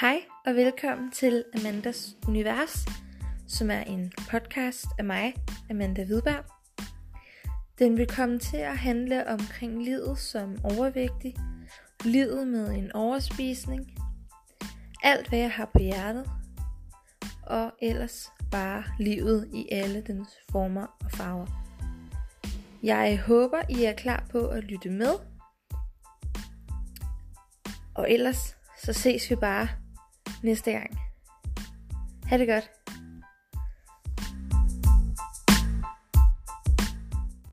Hej og velkommen til Amandas Univers, som er en podcast af mig, Amanda Hvidberg. Den vil komme til at handle omkring livet som overvægtig, livet med en overspisning, alt hvad jeg har på hjertet, og ellers bare livet i alle dens former og farver. Jeg håber, I er klar på at lytte med. Og ellers så ses vi bare næste gang. Ha' det godt.